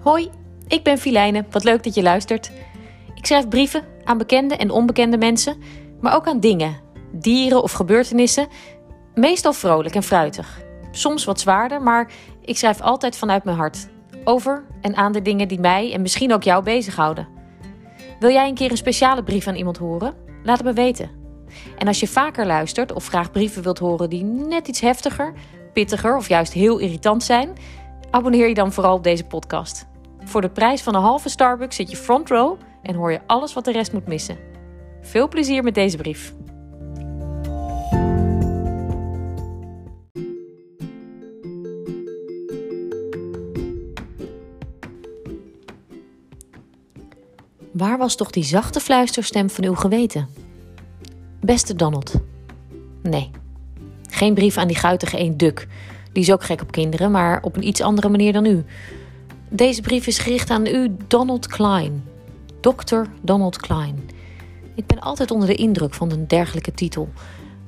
Hoi, ik ben Filijne. Wat leuk dat je luistert. Ik schrijf brieven aan bekende en onbekende mensen, maar ook aan dingen, dieren of gebeurtenissen. Meestal vrolijk en fruitig. Soms wat zwaarder, maar ik schrijf altijd vanuit mijn hart. Over en aan de dingen die mij en misschien ook jou bezighouden. Wil jij een keer een speciale brief aan iemand horen? Laat het me weten. En als je vaker luistert of graag brieven wilt horen die net iets heftiger, pittiger of juist heel irritant zijn, abonneer je dan vooral op deze podcast. Voor de prijs van een halve Starbucks zit je front row en hoor je alles wat de rest moet missen. Veel plezier met deze brief. Waar was toch die zachte fluisterstem van uw geweten? Beste Donald. Nee, geen brief aan die guitige eenduk. Die is ook gek op kinderen, maar op een iets andere manier dan u. Deze brief is gericht aan u, Donald Klein. Dr. Donald Klein. Ik ben altijd onder de indruk van een dergelijke titel.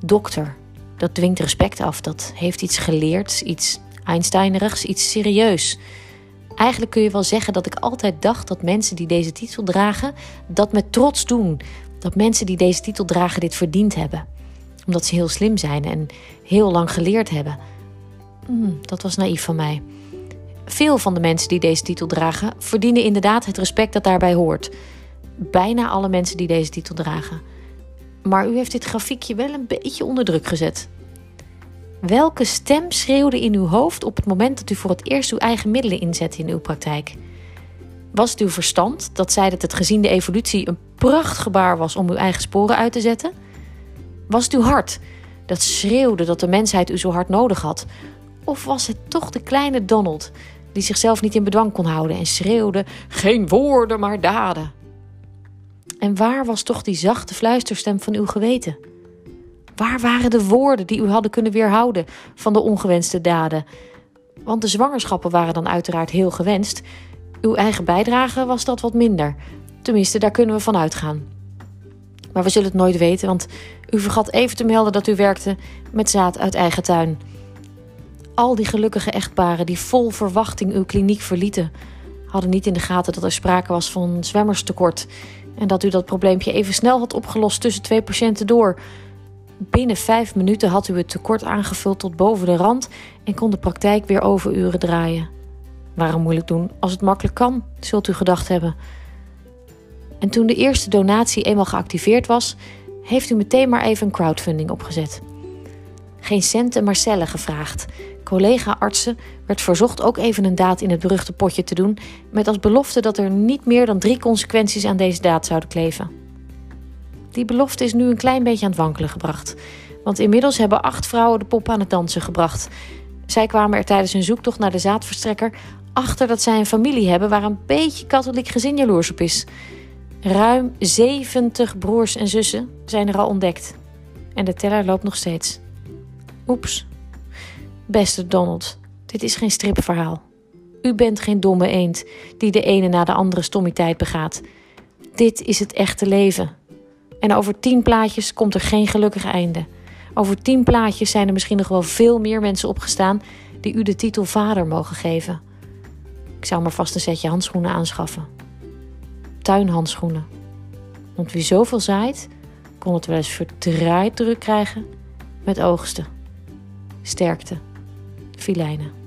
Dokter. Dat dwingt respect af. Dat heeft iets geleerd, iets Einsteinerigs, iets serieus. Eigenlijk kun je wel zeggen dat ik altijd dacht dat mensen die deze titel dragen, dat met trots doen. Dat mensen die deze titel dragen dit verdiend hebben. Omdat ze heel slim zijn en heel lang geleerd hebben. Hmm, dat was naïef van mij. Veel van de mensen die deze titel dragen verdienen inderdaad het respect dat daarbij hoort. Bijna alle mensen die deze titel dragen. Maar u heeft dit grafiekje wel een beetje onder druk gezet. Welke stem schreeuwde in uw hoofd op het moment dat u voor het eerst uw eigen middelen inzette in uw praktijk? Was het uw verstand dat zei dat het gezien de evolutie een prachtgebaar was om uw eigen sporen uit te zetten? Was het uw hart dat schreeuwde dat de mensheid u zo hard nodig had? Of was het toch de kleine Donald die zichzelf niet in bedwang kon houden en schreeuwde: Geen woorden, maar daden? En waar was toch die zachte fluisterstem van uw geweten? Waar waren de woorden die u hadden kunnen weerhouden van de ongewenste daden? Want de zwangerschappen waren dan uiteraard heel gewenst. Uw eigen bijdrage was dat wat minder. Tenminste, daar kunnen we van uitgaan. Maar we zullen het nooit weten, want u vergat even te melden dat u werkte met zaad uit eigen tuin. Al die gelukkige echtparen die vol verwachting uw kliniek verlieten, hadden niet in de gaten dat er sprake was van zwemmerstekort en dat u dat probleempje even snel had opgelost tussen twee patiënten door. Binnen vijf minuten had u het tekort aangevuld tot boven de rand en kon de praktijk weer overuren draaien. Waarom moeilijk doen als het makkelijk kan, zult u gedacht hebben. En toen de eerste donatie eenmaal geactiveerd was, heeft u meteen maar even een crowdfunding opgezet. Geen centen, maar gevraagd. Collega-artsen werd verzocht ook even een daad in het beruchte potje te doen, met als belofte dat er niet meer dan drie consequenties aan deze daad zouden kleven. Die belofte is nu een klein beetje aan het wankelen gebracht, want inmiddels hebben acht vrouwen de pop aan het dansen gebracht. Zij kwamen er tijdens hun zoektocht naar de zaadverstrekker achter dat zij een familie hebben waar een beetje katholiek gezin jaloers op is. Ruim 70 broers en zussen zijn er al ontdekt. En de teller loopt nog steeds. Oeps. Beste Donald, dit is geen stripverhaal. U bent geen domme eend die de ene na de andere stommiteit begaat. Dit is het echte leven. En over tien plaatjes komt er geen gelukkig einde. Over tien plaatjes zijn er misschien nog wel veel meer mensen opgestaan die u de titel vader mogen geven. Ik zou maar vast een setje handschoenen aanschaffen. Tuinhandschoenen. Want wie zoveel zaait, kon het wel eens verdraaid druk krijgen met oogsten. Sterkte. Filijnen.